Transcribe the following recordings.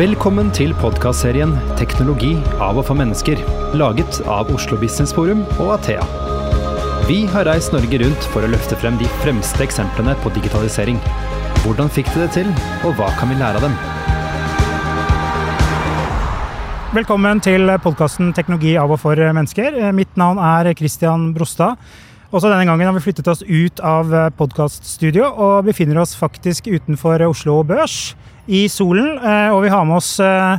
Velkommen til podkastserien 'Teknologi av og for mennesker', laget av Oslo Business Forum og Athea. Vi har reist Norge rundt for å løfte frem de fremste eksemplene på digitalisering. Hvordan fikk de det til, og hva kan vi lære av dem? Velkommen til podkasten 'Teknologi av og for mennesker'. Mitt navn er Christian Brostad. Også denne gangen har vi flyttet oss ut av podkaststudio og befinner oss faktisk utenfor Oslo Børs, i solen. Eh, Og vi har med oss eh,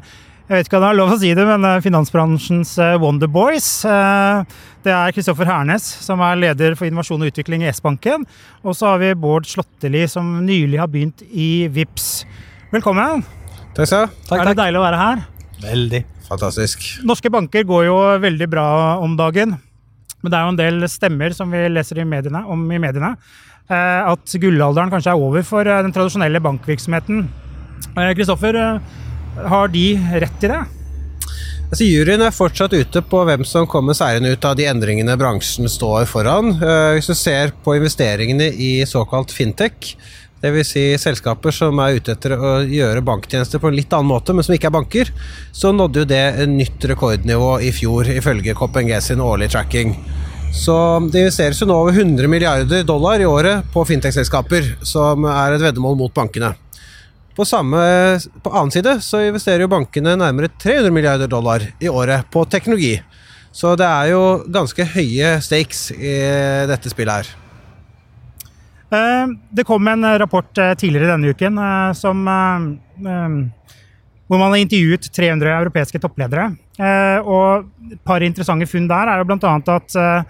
jeg vet ikke om det er lov å si det, men eh, finansbransjens Wonder Wonderboys. Eh, Det er Kristoffer Hernes, som er leder for innovasjon og utvikling i S-banken. Og så har vi Bård Slåtteli, som nylig har begynt i VIPS. Velkommen. Takk skal du ha. er det deilig å være her? Veldig. Fantastisk. Norske banker går jo veldig bra om dagen. Men det er jo en del stemmer som vi leser i mediene, om i mediene. eh, At gullalderen kanskje er over for den tradisjonelle bankvirksomheten. Eh, Kristoffer, eh, har de rett i det? Altså, juryen er fortsatt ute på hvem som kommer seirende ut av de endringene bransjen står foran. Eh, hvis du ser på investeringene i såkalt fintech, dvs. Si selskaper som er ute etter å gjøre banktjenester på en litt annen måte, men som ikke er banker, så nådde jo det en nytt rekordnivå i fjor, ifølge KPNG sin årlige tracking. Så det investeres jo nå over 100 milliarder dollar i året på fintech-selskaper, som er et veddemål mot bankene. På samme, på annen side så investerer jo bankene nærmere 300 milliarder dollar i året på teknologi. Så det er jo ganske høye stakes i dette spillet her. Eh, Det kom en rapport eh, tidligere denne uken eh, som, eh, eh, hvor man har intervjuet 300 europeiske toppledere. Eh, Og et par interessante funn der er jo bl.a. at eh,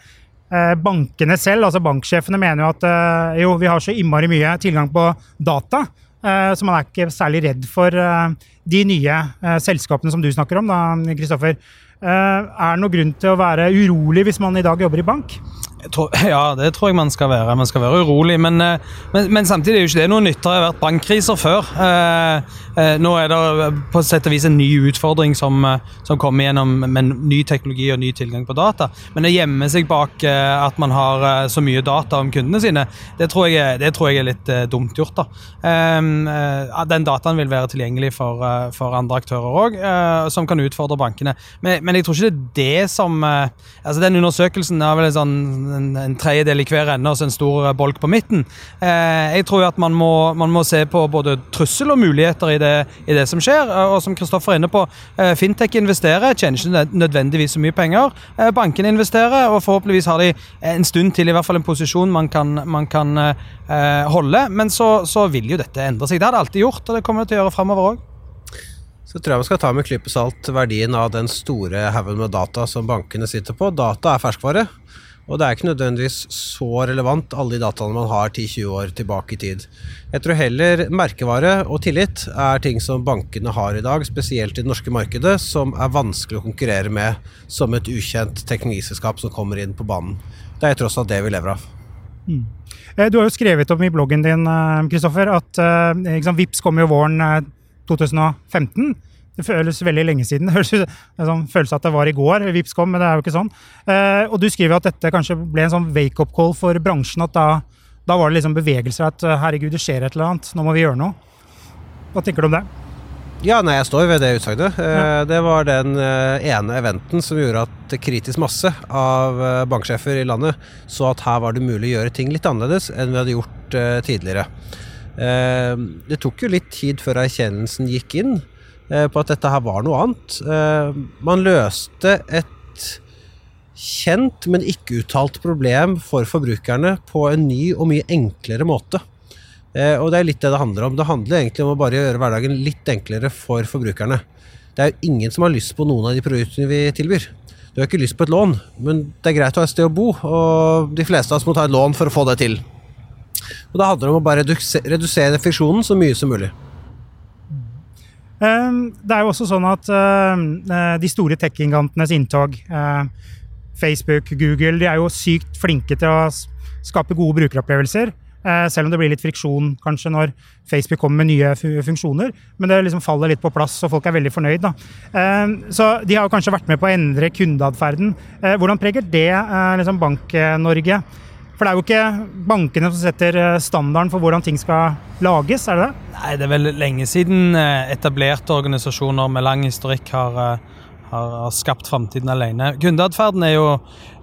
eh, bankene selv, altså banksjefene, mener jo at eh, jo, vi har så innmari mye tilgang på data. Eh, Så man er ikke særlig redd for eh, de nye eh, selskapene som du snakker om, da, Kristoffer. Eh, Er det noen grunn til å være urolig hvis man i dag jobber i bank? Ja, det tror jeg man skal være. Man skal være urolig. Men, eh, men, men samtidig er jo ikke det noe nytt. Det har vært bankkriser før. Eh, nå er det på sett og vis en ny utfordring som, som kommer gjennom med ny teknologi og ny tilgang på data. Men å gjemme seg bak at man har så mye data om kundene sine, det tror jeg, det tror jeg er litt dumt gjort. da. Eh, eh, den dataen vil være tilgjengelig for, for andre aktører òg, som kan utfordre bankene. Men, men jeg tror ikke det er det som eh, altså Den undersøkelsen er vel en, sånn, en, en tredjedel i hver ende og så en stor eh, bolk på midten. Eh, jeg tror jo at man må, man må se på både trussel og muligheter i det, i det som skjer. Og som Kristoffer er inne på, Fintech investerer, tjener ikke nødvendigvis så mye penger. Bankene investerer, og forhåpentligvis har de en stund til i hvert fall en posisjon man kan, man kan holde. Men så, så vil jo dette endre seg. Det har det alltid gjort, og det kommer det til å gjøre framover òg. Så tror jeg man skal ta med klype salt verdien av den store haugen med data som bankene sitter på. Data er ferskvare, og det er ikke nødvendigvis så relevant alle de dataene man har 10-20 år tilbake i tid. Jeg tror heller merkevare og tillit er ting som bankene har i dag, spesielt i det norske markedet, som er vanskelig å konkurrere med som et ukjent teknologiselskap som kommer inn på banen. Det er tross alt det vi lever av. Mm. Du har jo skrevet om i bloggen din eh, Kristoffer, at liksom, Vips kommer jo våren eh, 2015. Det føles veldig lenge siden. Det høres sånn føles at det var i går Vips kom, men det er jo ikke sånn. Eh, Og du skriver at dette kanskje ble en sånn wake-up call for bransjen. At da, da var det liksom bevegelser. At eh, herregud, det skjer et eller annet. Nå må vi gjøre noe. Hva tenker du om det? Ja, nei, jeg står ved det utsagnet. Eh, Det var den eh, ene eventen som gjorde at kritisk masse av banksjefer i landet så at her var det mulig å gjøre ting litt annerledes enn vi hadde gjort tidligere. Eh, Det tok jo litt tid før erkjennelsen gikk inn eh, på at dette her var noe annet. Eh, Man løste et kjent, men ikke uttalt problem for forbrukerne på en ny og mye enklere måte. Og det er litt det det handler om. Det handler egentlig om å bare gjøre hverdagen litt enklere for forbrukerne. Det er jo ingen som har lyst på noen av de produktene vi tilbyr. Du har ikke lyst på et lån, men det er greit å ha et sted å bo, og de fleste av oss må ta et lån for å få det til. Og da handler det om å bare reduse- redusere friksjonen så mye som mulig. Eh, Det er jo også sånn at eh, de store tech-gigantenes inntog, eh, Facebook, Google, de er jo sykt flinke til å skape gode brukeropplevelser. eh, Selv om det blir litt friksjon kanskje når Facebook kommer med nye funksjoner. Men det liksom faller litt på plass, og folk er veldig fornøyd. Da. Eh, Så de har kanskje vært med på å endre kundeatferden. Hvordan preger det liksom Bank-Norge? For det er jo ikke bankene som setter eh, standarden for hvordan ting skal lages, er det det? Nei, det er vel lenge siden eh, etablerte organisasjoner med lang historikk har, eh, har, har skapt framtiden alene. Kundeatferden er jo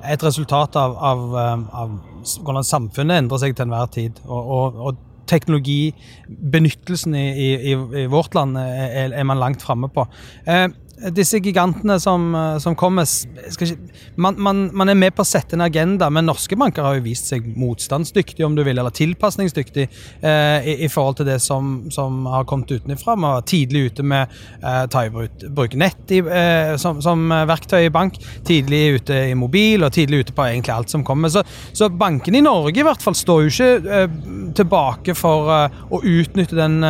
et resultat av, av, av, hvordan samfunnet endrer seg til enhver tid. og, og, og teknologibenyttelsen i, i, i, vårt land er, er man langt framme på. Eh, disse gigantene som, eh, som kommer ikke, man, man, man, er med på å sette en agenda, men norske banker har jo vist seg motstandsdyktige, om du vil, eller tilpasningsdyktige eh, i, i, forhold til det som, som har kommet utenfra. Man var tidlig ute med eh, ta i bruk, nett i, eh, som, som, verktøy i bank, tidlig ute i mobil og tidlig ute på egentlig alt som kommer. Så, så bankene i Norge i hvert fall står jo ikke eh, tilbake for eh, å utnytte den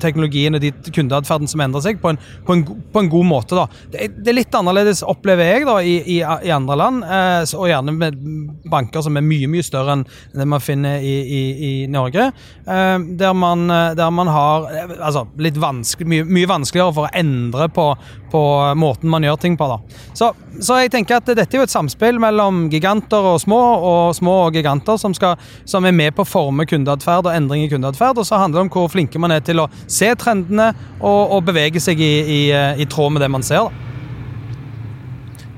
teknologien og de kundeatferden som endrer seg, på en, på en, på en god måte måte. da. Det det er litt annerledes, opplever jeg, da, i, i, i andre land. Eh, og gjerne med banker som er mye mye større enn det man finner i, i Norge. Eh, der, man, eh, der, man, har eh, altså, litt vanskelig, mye, mye, vanskeligere for å endre på, på måten man gjør ting på. da. Så, så, jeg tenker at dette er jo et samspill mellom giganter og små, og små og giganter, som, skal, som er med på å forme kundeatferd og endring i kundeatferd. Og så handler det om hvor flinke man er til å se trendene og, og bevege seg i, i, i tråd med det man ser. da.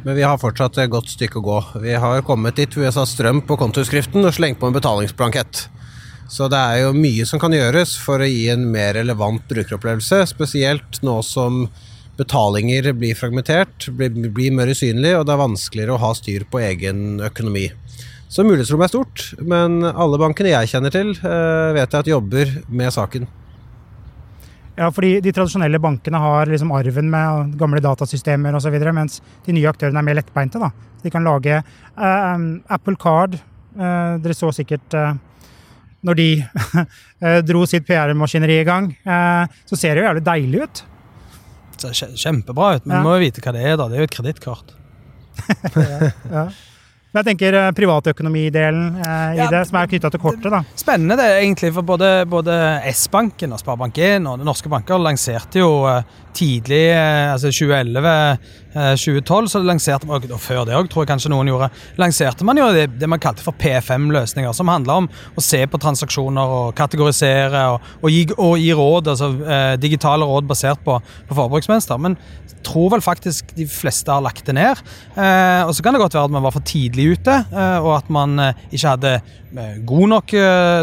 Men vi har fortsatt et godt stykke å gå. Vi har kommet dit ved USA Strøm på kontoskriften og slengt på en betalingsblankett. Så det er jo mye som kan gjøres for å gi en mer relevant brukeropplevelse, spesielt nå som betalinger blir fragmentert, blir, blir mer usynlig, og det er vanskeligere å ha styr på egen økonomi. Så mulighetsrommet er stort, men alle bankene jeg kjenner til, eh, vet jeg at jobber med saken. Ja, fordi De tradisjonelle bankene har liksom arven med gamle datasystemer osv., mens de nye aktørene er mer lettbeinte. da. De kan lage uh, Apple Card. Uh, dere så sikkert uh, når de dro sitt PR-maskineri i gang, så ser det jo jævlig deilig ut. Det ser kjempebra ut, men ja. må jo vite hva det er. da. Det er jo et kredittkort. ja, ja. Men jeg tenker eh, privatøkonomidelen eh, i ja, det, som er knytta til kortet. da. Spennende det egentlig, for både, både S-banken og Sparebank1 og norske banker lanserte jo eh, tidlig, eh, altså 2011 2012 så lanserte man, og før det òg, tror jeg kanskje noen gjorde, lanserte man jo det, det man kalte for P5-løsninger, som handla om å se på transaksjoner og kategorisere og, og, gi, og gi, råd, altså eh, digitale råd basert på, på forbruksmønster. Men tror vel faktisk de fleste har lagt det ned. Eh, og så kan det godt være at man var for tidlig ute, eh, og at man eh, ikke hadde eh, god nok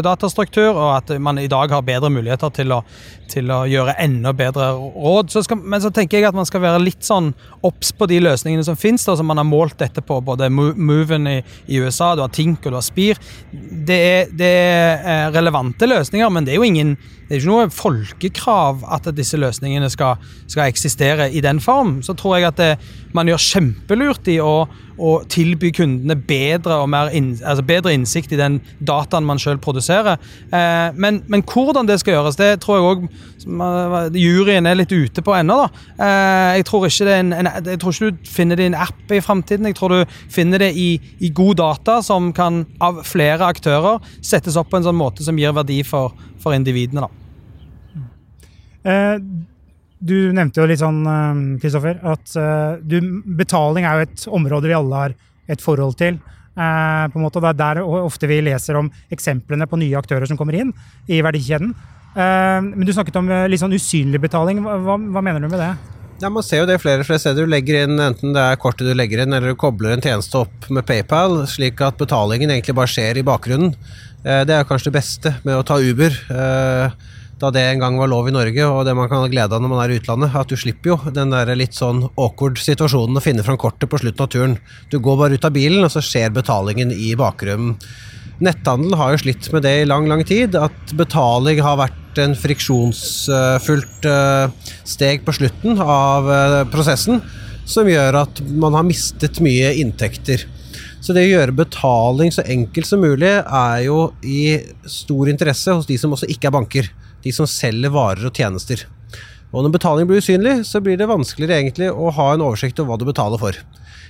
datastruktur, og at man i dag har bedre muligheter til å, til å gjøre enda bedre råd. Så skal, men så tenker jeg at man skal være litt sånn obs på de løsningene som finnes, da, som man har målt dette på. Både Moven i, i USA, du har Tink og du har Spir. Det det er relevante løsninger, men det er jo ingen det er ikke noe folkekrav at disse løsningene skal, skal eksistere i den form. Så tror jeg at det, man gjør kjempelurt i å, å tilby kundene bedre, in, altså bedre, innsikt i den dataen man selv produserer. Eh, men, men, hvordan det skal gjøres, det tror jeg òg juryen er litt ute på ennå. Eh, jeg, tror ikke jeg tror ikke du finner det i en app i framtiden. Jeg tror du finner det i, i god data som kan av flere aktører settes opp på en sånn måte som gir verdi for, for individene. da. Eh, du nevnte jo litt sånn, Kristoffer, at eh, du, betaling er jo et område vi alle har et forhold til. Eh, på en måte, Det er der ofte vi leser om eksemplene på nye aktører som kommer inn i verdikjeden. Men du snakket om litt sånn usynlig betaling. Hva, hva mener du med det? Ja, Man ser jo det flere flere steder. Du legger inn enten det er kortet du legger inn, eller du kobler en tjeneste opp med PayPal, slik at betalingen egentlig bare skjer i bakgrunnen. Det er kanskje det beste med å ta Uber da det en gang var lov i Norge, og det man kan ha glede av når man er i utlandet, at du slipper jo den der litt sånn awkward situasjonen å finne fram kortet på slutten av turen. Du går bare ut av bilen, og så skjer betalingen i bakgrunnen. Netthandel har jo slitt med det i lang, lang tid. At betaling har vært en friksjonsfullt eh, steg på slutten av eh, prosessen, som gjør at man har mistet mye inntekter. Så det å gjøre betaling så enkelt som mulig er jo i stor interesse hos de som også ikke er banker de som selger varer og tjenester. Og når betaling blir usynlig, så blir det vanskeligere egentlig å ha en oversikt over hva du betaler for.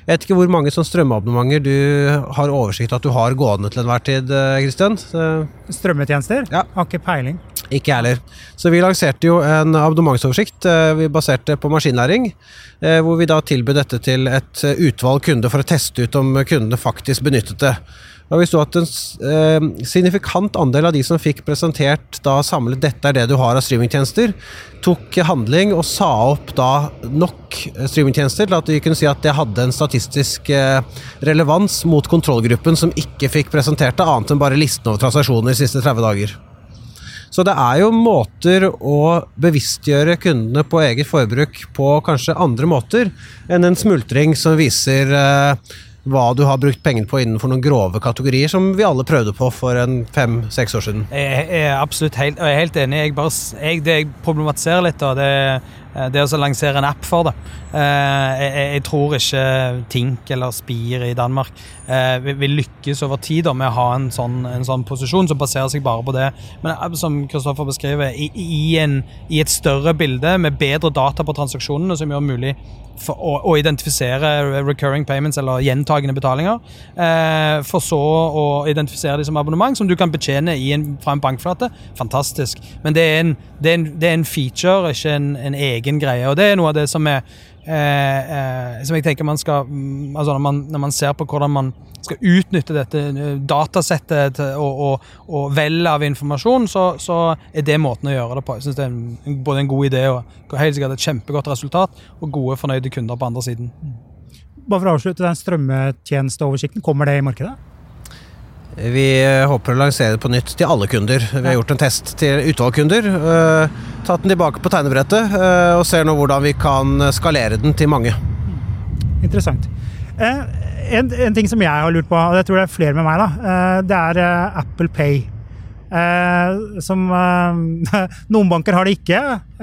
Jeg vet ikke hvor mange sånn strømabonnementer du har oversikt at du har gående til enhver tid, Kristian? Eh, Strømmetjenester? Ja. Har ikke peiling. Ikke jeg heller. Så vi lanserte jo en abonnementsoversikt eh, vi baserte på maskinlæring. Eh, hvor vi da tilbød dette til et utvalg kunder for å teste ut om kundene faktisk benyttet det. Da vi så at en eh, signifikant andel av de som fikk presentert da samlet 'dette er det du har av streamingtjenester', tok handling og sa opp da nok streamingtjenester til at vi kunne si at det hadde en statistisk eh, relevans mot kontrollgruppen som ikke fikk presentert det, annet enn bare listen over transaksjoner de siste 30 dager. Så det er jo måter å bevisstgjøre kundene på eget forbruk på kanskje andre måter enn en smultring som viser eh, hva du har brukt pengene på innenfor noen grove kategorier, som vi alle prøvde på for en fem-seks år siden. Jeg er absolutt helt, jeg er helt enig. Jeg bare, jeg, det jeg problematiserer litt, da, det, det er å lansere en app for det. Eh, jeg, tror ikke Tink eller Spir i Danmark eh, vil lykkes over tid da, med å ha en sånn, en sånn, posisjon som baserer seg bare på det. Men eh, som Kristoffer beskriver, i, en, i et større bilde med bedre data på transaksjonene, som gjør mulig for å, å, identifisere recurring payments, eller gjentagende betalinger. Eh, for så å identifisere de som abonnement, som du kan betjene en, fra en bankflate. Fantastisk. Men det er en, det er en, det er feature, ikke en, en, egen greie. Og det er noe av det som er eh, eh, Som jeg tenker man skal mm, altså når man, når man ser på hvordan man skal utnytte dette eh, datasettet til, og, og, og vel av informasjon, så, så, er det måten å gjøre det på. Jeg synes Det er en, både en god idé og helt sikkert et kjempegodt resultat, og gode, fornøyde kunder på andre siden. Bare for å avslutte den strømmetjenesteoversikten, kommer det i markedet? Vi håper å lansere det på nytt til alle kunder. Vi har gjort en test til utvalgkunder kunder. Tatt den tilbake på tegnebrettet uh, og ser nå hvordan vi kan skalere den til mange. Interessant. Uh, en, en, ting som jeg har lurt på, og jeg tror det er flere med meg, da, eh, det er eh, Apple Pay. Eh, som Noen banker har det ikke,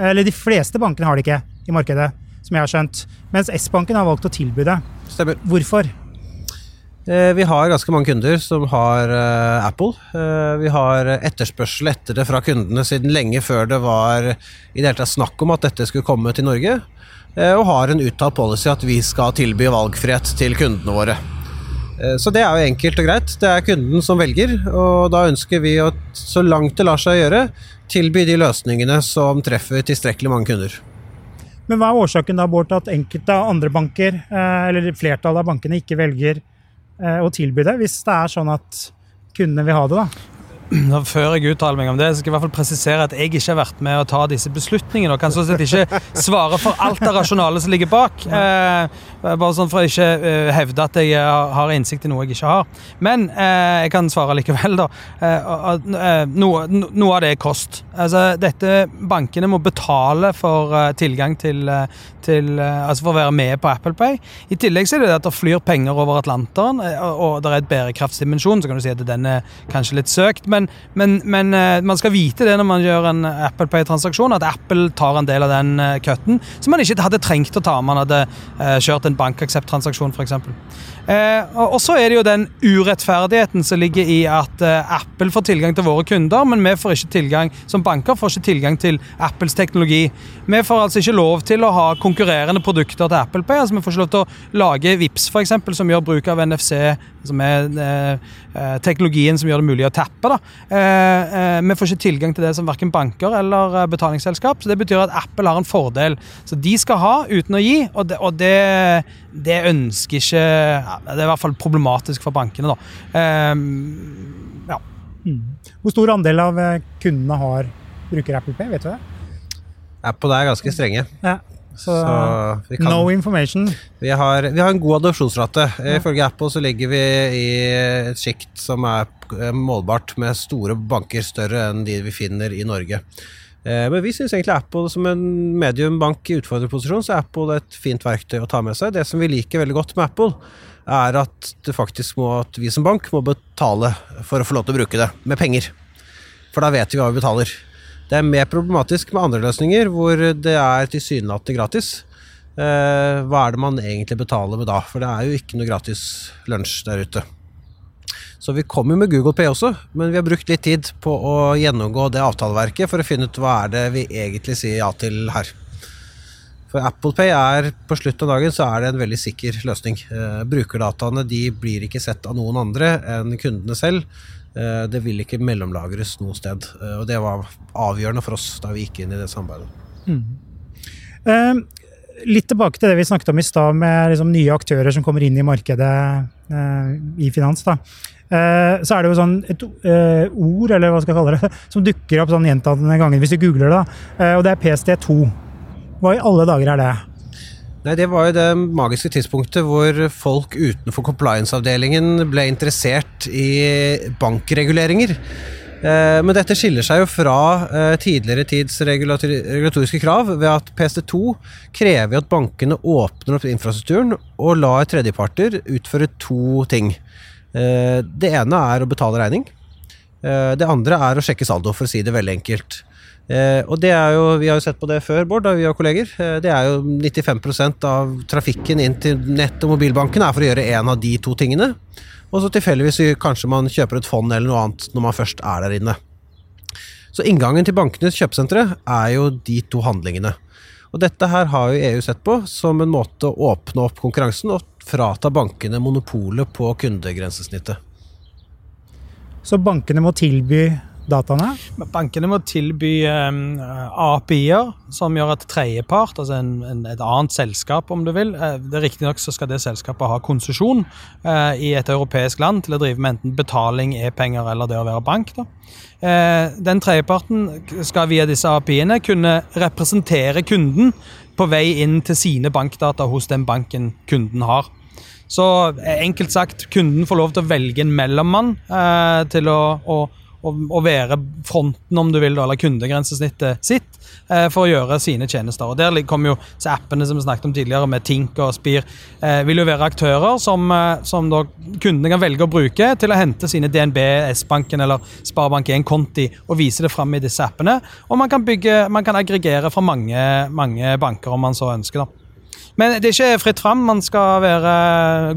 eller de fleste bankene har det ikke i markedet, som jeg har skjønt. Mens S-banken har valgt å tilby det. Stemmer. Hvorfor? Vi har ganske mange kunder som har Apple. Vi har etterspørsel etter det fra kundene siden lenge før det var i det hele tatt snakk om at dette skulle komme til Norge. Eh, og har en uttalt policy at vi skal tilby valgfrihet til kundene våre. Eh, så det er jo enkelt og greit. Det er kunden som velger, og da ønsker vi å, så langt det lar seg gjøre, tilby de løsningene som treffer tilstrekkelig mange kunder. Men hva er årsaken da, Bård, til at enkelte andre banker, eh, eller flertallet av bankene, ikke velger å tilby det, hvis det er sånn at kundene vil ha det? da? Før jeg uttaler meg om det, så skal jeg i hvert fall presisere at jeg ikke har vært med å ta disse beslutningene, og kan sånn sett ikke svare for alt det rasjonale som ligger bak. Eh, bare sånn for å ikke eh, hevde at jeg har innsikt i noe jeg ikke har. Men eh, jeg kan svare likevel, da. Eh, eh, noe, noe, av det er kost. Altså, dette Bankene må betale for eh, tilgang til, til Altså for å være med på Apple Pay. I tillegg så er det at det flyr penger over Atlanteren, og, og det er et bærekraftsdimensjon, så kan du si at den er kanskje litt søkt. men men, men, men, eh, man skal vite det når man gjør en Apple Pay-transaksjon, at Apple tar en del av den uh, cutten som man ikke hadde trengt å ta om man hadde uh, kjørt en bankaksept-transaksjon, f.eks. Eh, og så er det jo den urettferdigheten som ligger i at eh, Apple får tilgang til våre kunder, men vi får ikke tilgang som banker får ikke tilgang til Apples teknologi. Vi får altså ikke lov til å ha konkurrerende produkter til Apple Pay. altså Vi får ikke lov til å lage VIPS for eksempel, som gjør bruk av NFC, som er eh, eh, teknologien som gjør det mulig å tappe. da. Eh, eh, vi får ikke tilgang til det som verken banker eller betalingsselskap. så Det betyr at Apple har en fordel. Så de skal ha uten å gi, og det, og det det ønsker ikke ja, Det er i hvert fall problematisk for bankene, da. Um, ja. Mm. Hvor stor andel av eh, kundene har bruker Apple Pay, vet du det? Apple er ganske strenge. Ja. Så, så kan, no information. Vi har, vi har, en god adopsjonsrate. Ja. Ifølge Apple så ligger vi i et sjikt som er eh, målbart med store banker, større enn de vi finner i Norge. Eh, men vi syns egentlig Apple som en mediumbank i utfordrerposisjon, så er Apple et fint verktøy å ta med seg. Det som vi liker veldig godt med Apple, er at må, at vi som bank må betale for å få lov til å bruke det, med penger. For da vet vi hva vi betaler. Det er mer problematisk med andre løsninger, hvor det er tilsynelatende gratis. Eh, hva er det man egentlig betaler med da? For det er jo ikke noe gratis lunsj der ute. Så vi kommer med Google Pay også, men vi har brukt litt tid på å gjennomgå det avtaleverket for å finne ut hva er det vi egentlig sier ja til her. For Apple Pay er på slutt av dagen så er det en veldig sikker løsning. Eh, brukerdataene de blir ikke sett av noen andre enn kundene selv. Eh, det vil ikke mellomlagres noe sted. Eh, og det var avgjørende for oss da vi gikk inn i det samarbeidet. Mm. Eh, litt tilbake til det vi snakket om i stad, med liksom nye aktører som kommer inn i markedet eh, i finans, da. Eh, så er det jo sånn et ord, eller hva skal jeg kalle det, som dukker opp sånn gjentatte ganger hvis du googler det. Og det er PST2. Hva i alle dager er det? Nei, Det var jo det magiske tidspunktet hvor folk utenfor compliance-avdelingen ble interessert i bankreguleringer. Eh, Men dette skiller seg jo fra eh, tidligere tids regulatoriske krav ved at PST2 krever at bankene åpner opp infrastrukturen og lar tredjeparter utføre to ting. Eh, Det ene er å betale regning. Det andre er å sjekke saldo, for å si det veldig enkelt. Eh, og det er jo, Vi har jo sett på det før, Bård, da vi har kolleger. Eh, det er jo 95% av trafikken inn til nett- og mobilbanken er for å gjøre en av de to tingene. Og så tilfeldigvis kanskje man kjøper et fond eller noe annet når man først er der inne. Så inngangen til bankenes kjøpesentre er jo de to handlingene. Og dette her har jo EU sett på som en måte å åpne opp konkurransen og frata bankene monopolet på kundegrensesnittet. Så bankene må tilby dataene. Bankene må tilby um, API-er som gjør at tredjepart, altså en, en, et annet selskap om du vil eh, det Riktignok skal det selskapet ha konsesjon uh, i et europeisk land til å drive med enten betaling, e-penger eller det å være bank. da. Uh, den tredjeparten skal via disse API-ene kunne representere kunden på vei inn til sine bankdata hos den banken kunden har. Så enkelt sagt, kunden får lov til å velge en mellommann eh, til å, å, å, å være fronten, om du vil, eller kundegrensesnittet sitt, eh, for å gjøre sine tjenester. Og Der kommer jo appene som vi snakket om tidligere, med Tink og Spir, eh, vil jo være aktører som, eh, som kundene kan velge å bruke til å hente sine DNB, S-banken eller Sparebank1-konti og vise det fram i disse appene. Og man kan, bygge, man kan aggregere fra mange, mange banker om man så ønsker. da. Men det er ikke fritt fram. Man skal være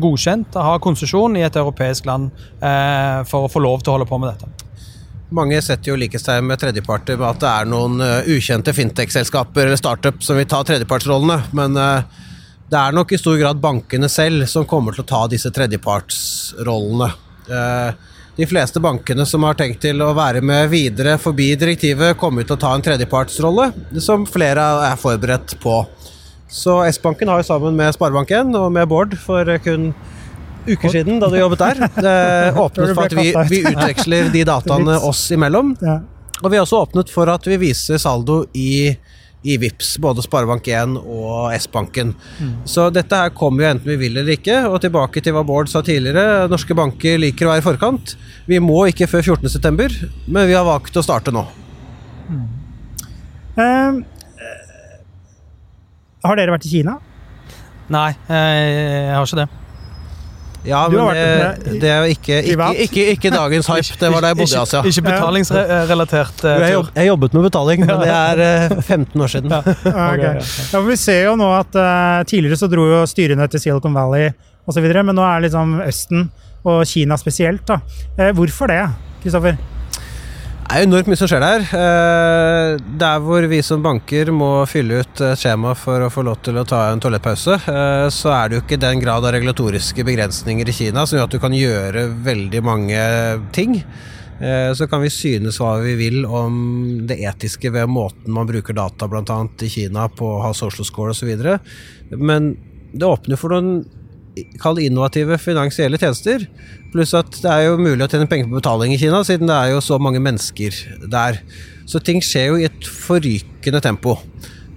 godkjent og ha konsesjon i et europeisk land eh, for å få lov til å holde på med dette. Mange setter jo likhetstegn med tredjeparter med at det er noen eh, ukjente fintech-selskaper eller startup som vil ta tredjepartsrollene, men eh, det er nok i stor grad bankene selv som kommer til å ta disse tredjepartsrollene. Eh, de fleste bankene som har tenkt til å være med videre forbi direktivet, kommer til å ta en tredjepartsrolle, som flere er forberedt på. Så S-banken har jo sammen med Sparebank1 og med Bård for kun uker siden, da du jobbet der, eh, åpnet for at vi, vi utveksler de dataene oss imellom. Og vi har også åpnet for at vi viser saldo i, i VIPS, både Sparebank1 og S-banken. Så dette her kommer jo enten vi vil eller ikke. Og tilbake til hva Bård sa tidligere, norske banker liker å være i forkant. Vi må ikke før 14.9, men vi har valgt å starte nå. Eh, har dere vært i Kina? Nei, eh, jeg har ikke det. Ja, Du men det, det er jo ikke, ikke, ikke, ikke dagens hype. Det var da jeg bodde i Asia. Ikke, ikke betalingsrelatert eh, Jeg, tur. jobb, jeg jobbet med betaling, men det er eh, 15 år siden. Ah, ok. Ja, for vi ser jo nå at uh, Tidligere så dro jo styrene til Silicon Valley osv., men nå er liksom Østen og Kina spesielt. da. Uh, hvorfor det, Kristoffer? Det er enormt mye som skjer der. Eh, Der hvor vi som banker må fylle ut skjema for å få lov til å ta en toalettpause, eh, så er det jo ikke den grad av regulatoriske begrensninger i Kina som gjør at du kan gjøre veldig mange ting. Eh, Så kan vi synes hva vi vil om det etiske ved måten man bruker data bl.a. i Kina på å ha social score osv., men det åpner for noen kall innovative finansielle tjenester. Pluss at det er jo mulig å tjene penger på betaling i Kina, siden det er jo så mange mennesker der. Så ting skjer jo i et forrykende tempo.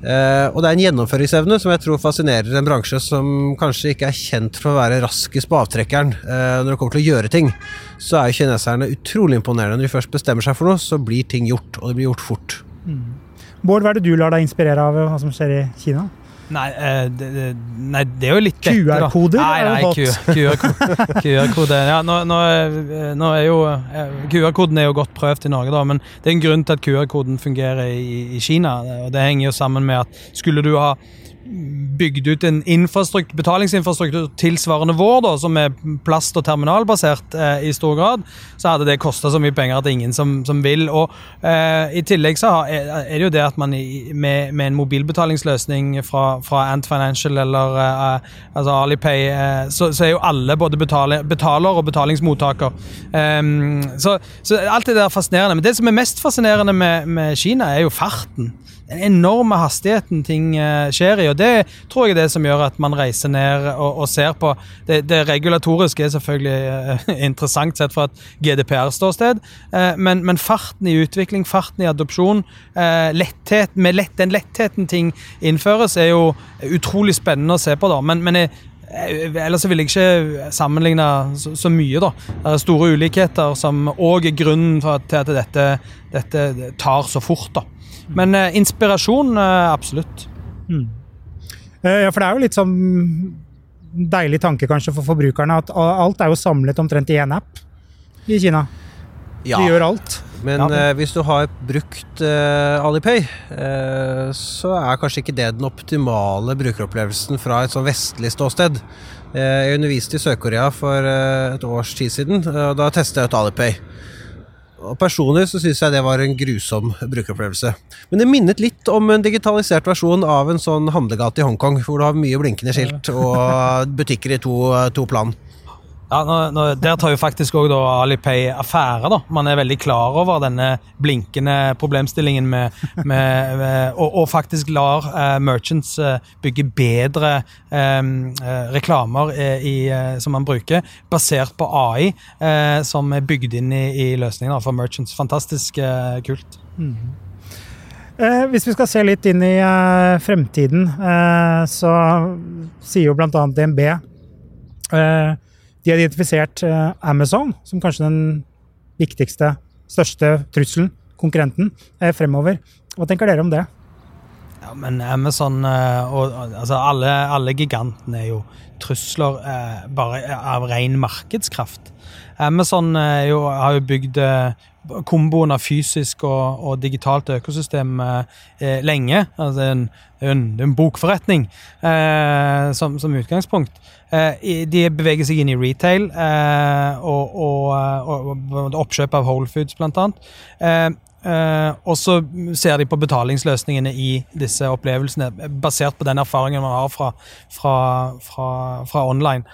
Eh, og det er en gjennomføringsevne som jeg tror fascinerer en bransje som kanskje ikke er kjent for å være raskest på avtrekkeren eh, når det kommer til å gjøre ting. Så er jo kineserne utrolig imponerende. Når de først bestemmer seg for noe, så blir ting gjort, og det blir gjort fort. Bård, hva er det du lar deg inspirere av hva som skjer i Kina? Nei, eh, det, nei, det er jo litt. QR-koder er jo hot. QR-kode. QR-kode. Ja, nå, nå, er- nå er jo eh, QR-koden er jo godt prøvd i Norge, da, men det er en grunn til at QR-koden fungerer i, i Kina. og Det henger jo sammen med at skulle du ha bygd ut en infrastruktur, betalingsinfrastruktur tilsvarende vår, da, som er plast- og terminalbasert eh, i stor grad, så hadde det kosta så mye penger at det er ingen som, som vil. Og eh, I tillegg så har, er det jo det at man i, med, med en mobilbetalingsløsning fra, fra Ant Financial eller eh, altså Alipay, eh, så, så er jo alle både betale, betaler og betalingsmottaker. Um, så, så alt det der er fascinerende. Men det som er mest fascinerende med, med Kina, er jo farten. Den enorme hastigheten ting eh, skjer i. og Det tror jeg er det som gjør at man reiser ned og, og ser på. Det, det, regulatoriske er selvfølgelig uh, interessant sett fra et GDPR-ståsted, uh, men, men, farten i utvikling, farten i adopsjon, letthet, med lett, den lettheten ting innføres, er jo utrolig spennende å se på. da, men, men jeg, Ellers vil jeg ikke sammenligne så, så, mye. da. Det er store ulikheter som òg er grunnen til at dette, dette, tar så fort. da. Men eh, inspirasjon, eh, absolutt. Mm. Ja, for det er jo litt sånn deilig tanke kanskje for forbrukerne at alt er jo samlet omtrent i én app i Kina. Ja. De gjør alt. Men ja, eh, hvis du har brukt eh, Alipay, eh, så er kanskje ikke det den optimale brukeropplevelsen fra et sånn vestlig ståsted. Eh, jeg underviste i Sør-Korea for eh, et års tid siden, og da testet jeg ut Alipay. Og Personlig så syns jeg det var en grusom brukeropplevelse. Men det minnet litt om en digitalisert versjon av en sånn handlegate i Hongkong, hvor du har mye blinkende skilt og butikker i to, to plan. Ja, nå, nå, Der tar jo faktisk òg Alipay affære. da. Man er veldig klar over denne blinkende problemstillingen med, med, med og, og, faktisk lar uh, merchants uh, bygge bedre um, uh, reklamer i, som man bruker, basert på AI, som er bygd inn i, i løsningen for merchants. Fantastisk kult. Mm. Eh, hvis vi skal se litt inn i eh, fremtiden, eh, så sier jo bl.a. DNB de har identifisert eh, Amazon som kanskje den viktigste, største trusselen, konkurrenten, eh, fremover. Hva tenker dere om det? Ja, men Amazon eh, og altså alle, alle gigantene er jo trusler bare av ren markedskraft. Amazon jo, har jo bygd komboen av fysisk og, og digitalt økosystem eh, lenge. Altså, en, en, en bokforretning eh, som, som, utgangspunkt. Eh, de beveger seg inn i retail eh, og, og, og, oppkjøp av Whole Foods, blant annet. Eh, og så ser de på betalingsløsningene i disse opplevelsene, basert på den erfaringen man har fra, fra, fra, fra online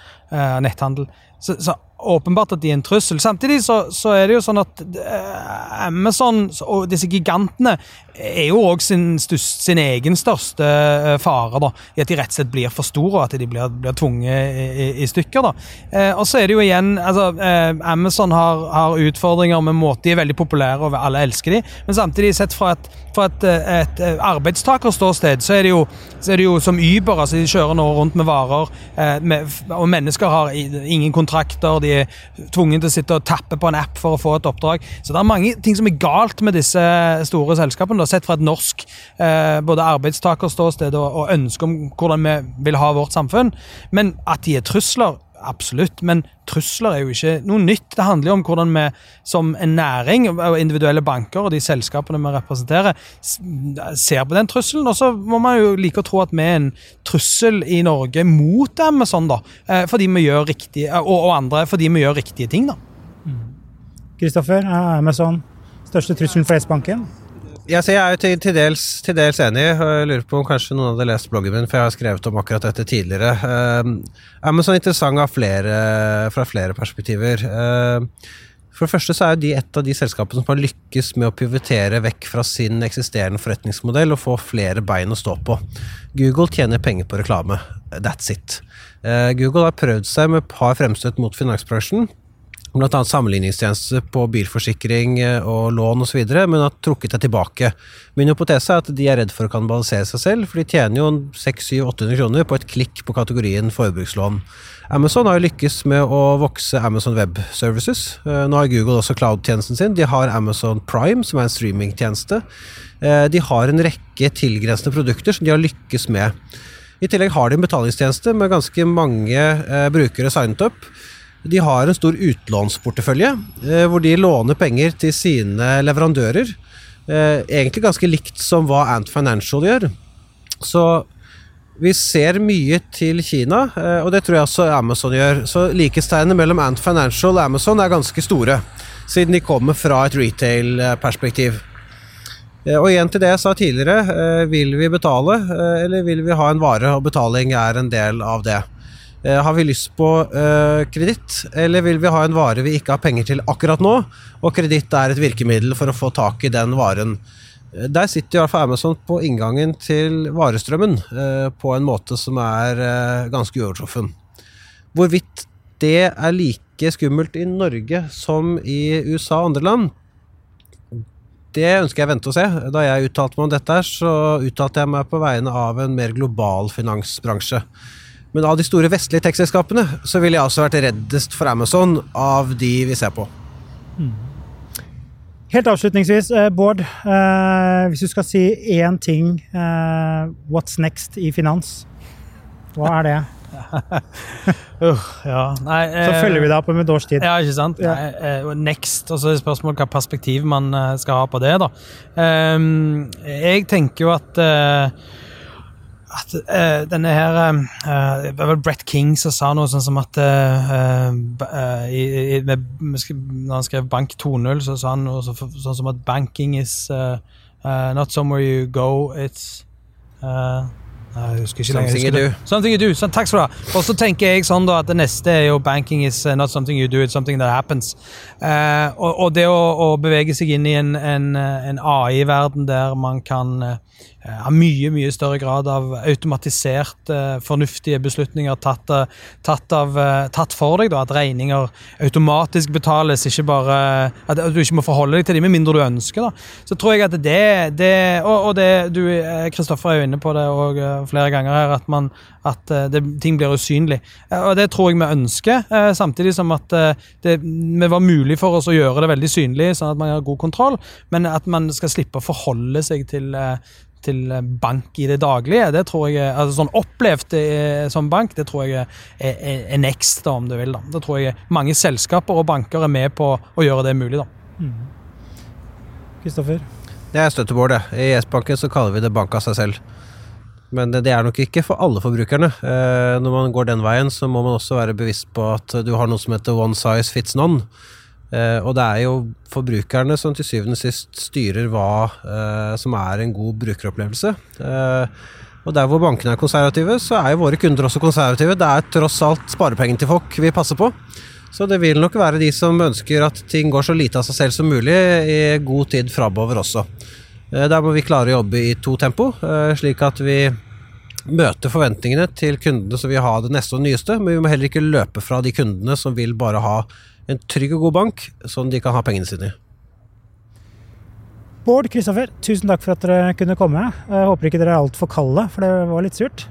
netthandel. Så, så åpenbart at de er en trussel. Samtidig så, så er det jo sånn at uh, Amazon og disse gigantene er jo òg sin, sin, egen største uh, fare, da, i at de rett og slett blir for store, og at de blir, blir tvunget i, i, stykker. da. Uh, og så er det jo igjen altså, Amazon har, har, utfordringer med måte De er veldig populære, og alle elsker de, men samtidig, sett fra et, fra et, et arbeidstakerståsted, så er, det jo, så er det jo som Uber. altså De kjører nå rundt med varer, med, og mennesker har ingen kontrakter. de er tvunget til å sitte og tappe på en app for å få et oppdrag. Så det er mange ting som er galt med disse store selskapene, da, sett fra et norsk eh, både arbeidstakerståsted og, og ønske om hvordan vi vil ha vårt samfunn. Men at de er trusler Absolutt, men trusler er jo ikke noe nytt. Det handler jo om hvordan vi som en næring og individuelle banker og de selskapene vi representerer, ser på den trusselen. Og så må man jo like å tro at vi er en trussel i Norge mot Amazon, da. Eh, fordi vi gjør riktige, og, og andre fordi vi gjør riktige ting, da. Kristoffer, Amazon største trusselen for S-banken? Jeg, jeg er jo til, til, dels, til, dels, enig. Jeg lurer på om kanskje noen hadde lest bloggen min, for jeg har skrevet om akkurat dette tidligere. Uh, Amazon er interessant flere, fra flere perspektiver. Uh, for det første så er de et av de selskapene som har lykkes med å pivotere vekk fra sin eksisterende forretningsmodell og få flere bein å stå på. Google tjener penger på reklame. That's it. Uh, Google har prøvd seg med et par fremstøt mot finansbransjen bl.a. sammenligningstjenester på bilforsikring eh, og lån osv., men har trukket det tilbake. Min hypotese er at de er redd for å kannibalisere seg selv, for de tjener jo 600-800 kroner på et klikk på kategorien forbrukslån. Amazon har jo lykkes med å vokse Amazon Web Services. Eh, nå har Google også cloud-tjenesten sin. De har Amazon Prime, som er en streamingtjeneste. Eh, de har en rekke tilgrensende produkter som de har lykkes med. I tillegg har de en betalingstjeneste med ganske mange brukere signet opp. De har en stor utlånsportefølje, eh, hvor de låner penger til sine leverandører. Eh, egentlig ganske likt som hva Ant Financial gjør. Så vi ser mye til Kina, eh, og det tror jeg også Amazon gjør. Så likhetstegnene mellom Ant Financial og Amazon er ganske store, siden de kommer fra et retail-perspektiv. Og igjen til det jeg sa tidligere, vil vi betale, eller vil vi ha en vare, og betaling er en del av det. Eh, har vi lyst på uh, kreditt, eller vil vi ha en vare vi ikke har penger til akkurat nå, og kreditt er et virkemiddel for å få tak i den varen. Der sitter i hvert fall Amazon på inngangen til varestrømmen eh, på en måte som er eh, ganske uovertruffen. Hvorvidt det er like skummelt i Norge som i USA og andre land, det ønsker jeg vente og se. Da jeg uttalte meg om dette, så uttalte jeg meg på vegne av en mer global finansbransje. Men av de store vestlige tech-selskapene så ville jeg også vært reddest for Amazon av de vi ser på. Helt avslutningsvis, eh, Bård. Eh, hvis du skal si én ting, eh, what's next i finans? Hva er det? Uh, ja. Nei, Så følger vi deg opp om et års tid. Ja, ikke sant? Ja. Nei, next, og så er spørsmålet hva perspektiv man skal ha på det. da. Ehm, jeg tenker jo at at uh, denne her uh, Det var vel Brett King som sa noe sånn som at uh, i, i, med, Når han skrev Bank 2.0, så sa han noe så, sånn som at banking is not somewhere you go, it's jeg husker ikke. Something you det. Something you do. Så, takk skal du ha. Og så tenker jeg sånn da at det neste er jo banking is not something you do, it's something that happens. Og, og det å, å bevege seg inn i en, en, en AI-verden der man kan eh, ha mye, mye større grad av automatisert, eh, fornuftige beslutninger tatt, eh, tatt, av, tatt for deg, da, at regninger automatisk betales, ikke bare at, du ikke må forholde deg til dem med mindre du ønsker. da. Så tror jeg at det, det og, og det, du, Kristoffer er jo inne på det og, flere ganger her, at, man, at det, ting blir usynlig. Og det tror jeg vi ønsker, samtidig som at det var mulig for oss å gjøre det veldig synlig, sånn at man har god kontroll, men at man skal slippe å forholde seg til til bank i det daglige. Det tror jeg, altså Sånn opplevd eh, som bank, det tror jeg er, er, er next, da, om du vil. da. Det tror jeg mange selskaper og banker er med på å gjøre det mulig. da. Kristoffer? Det er støttebord, det. I S-banken så kaller vi det bank av seg selv. Men det er nok ikke for alle forbrukerne. Eh, Når man går den veien, så må man også være bevisst på at du har noe som heter one size fits none. Eh, Og det er jo forbrukerne som til syvende og sist styrer hva eh, som er en god brukeropplevelse. Eh, Og der hvor bankene er konservative, så er jo våre kunder også konservative. Det er tross alt sparepengene til folk vi passer på. Så det vil nok være de som ønsker at ting går så lite av seg selv som mulig, i god tid framover også. Der må vi klare å jobbe i to tempo, slik at vi møter forventningene til kundene som vil ha det neste og nyeste, men vi må heller ikke løpe fra de kundene som vil bare ha en trygg og god bank som de kan ha pengene sine i. Bård, Kristoffer, tusen takk for at dere kunne komme. Jeg håper ikke dere er altfor kalde, for det var litt surt.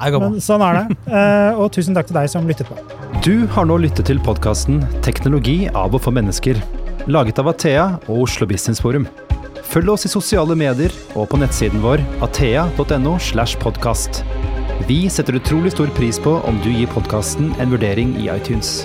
Men sånn er det. Eh, Og tusen takk til deg som lyttet på. Du har nå lyttet til podkasten 'Teknologi av og for mennesker', laget av Athea og Oslo Business Forum. Følg oss i sosiale medier og på nettsiden vår athea.no. slash podkast. Vi setter utrolig stor pris på om du gir podkasten en vurdering i iTunes.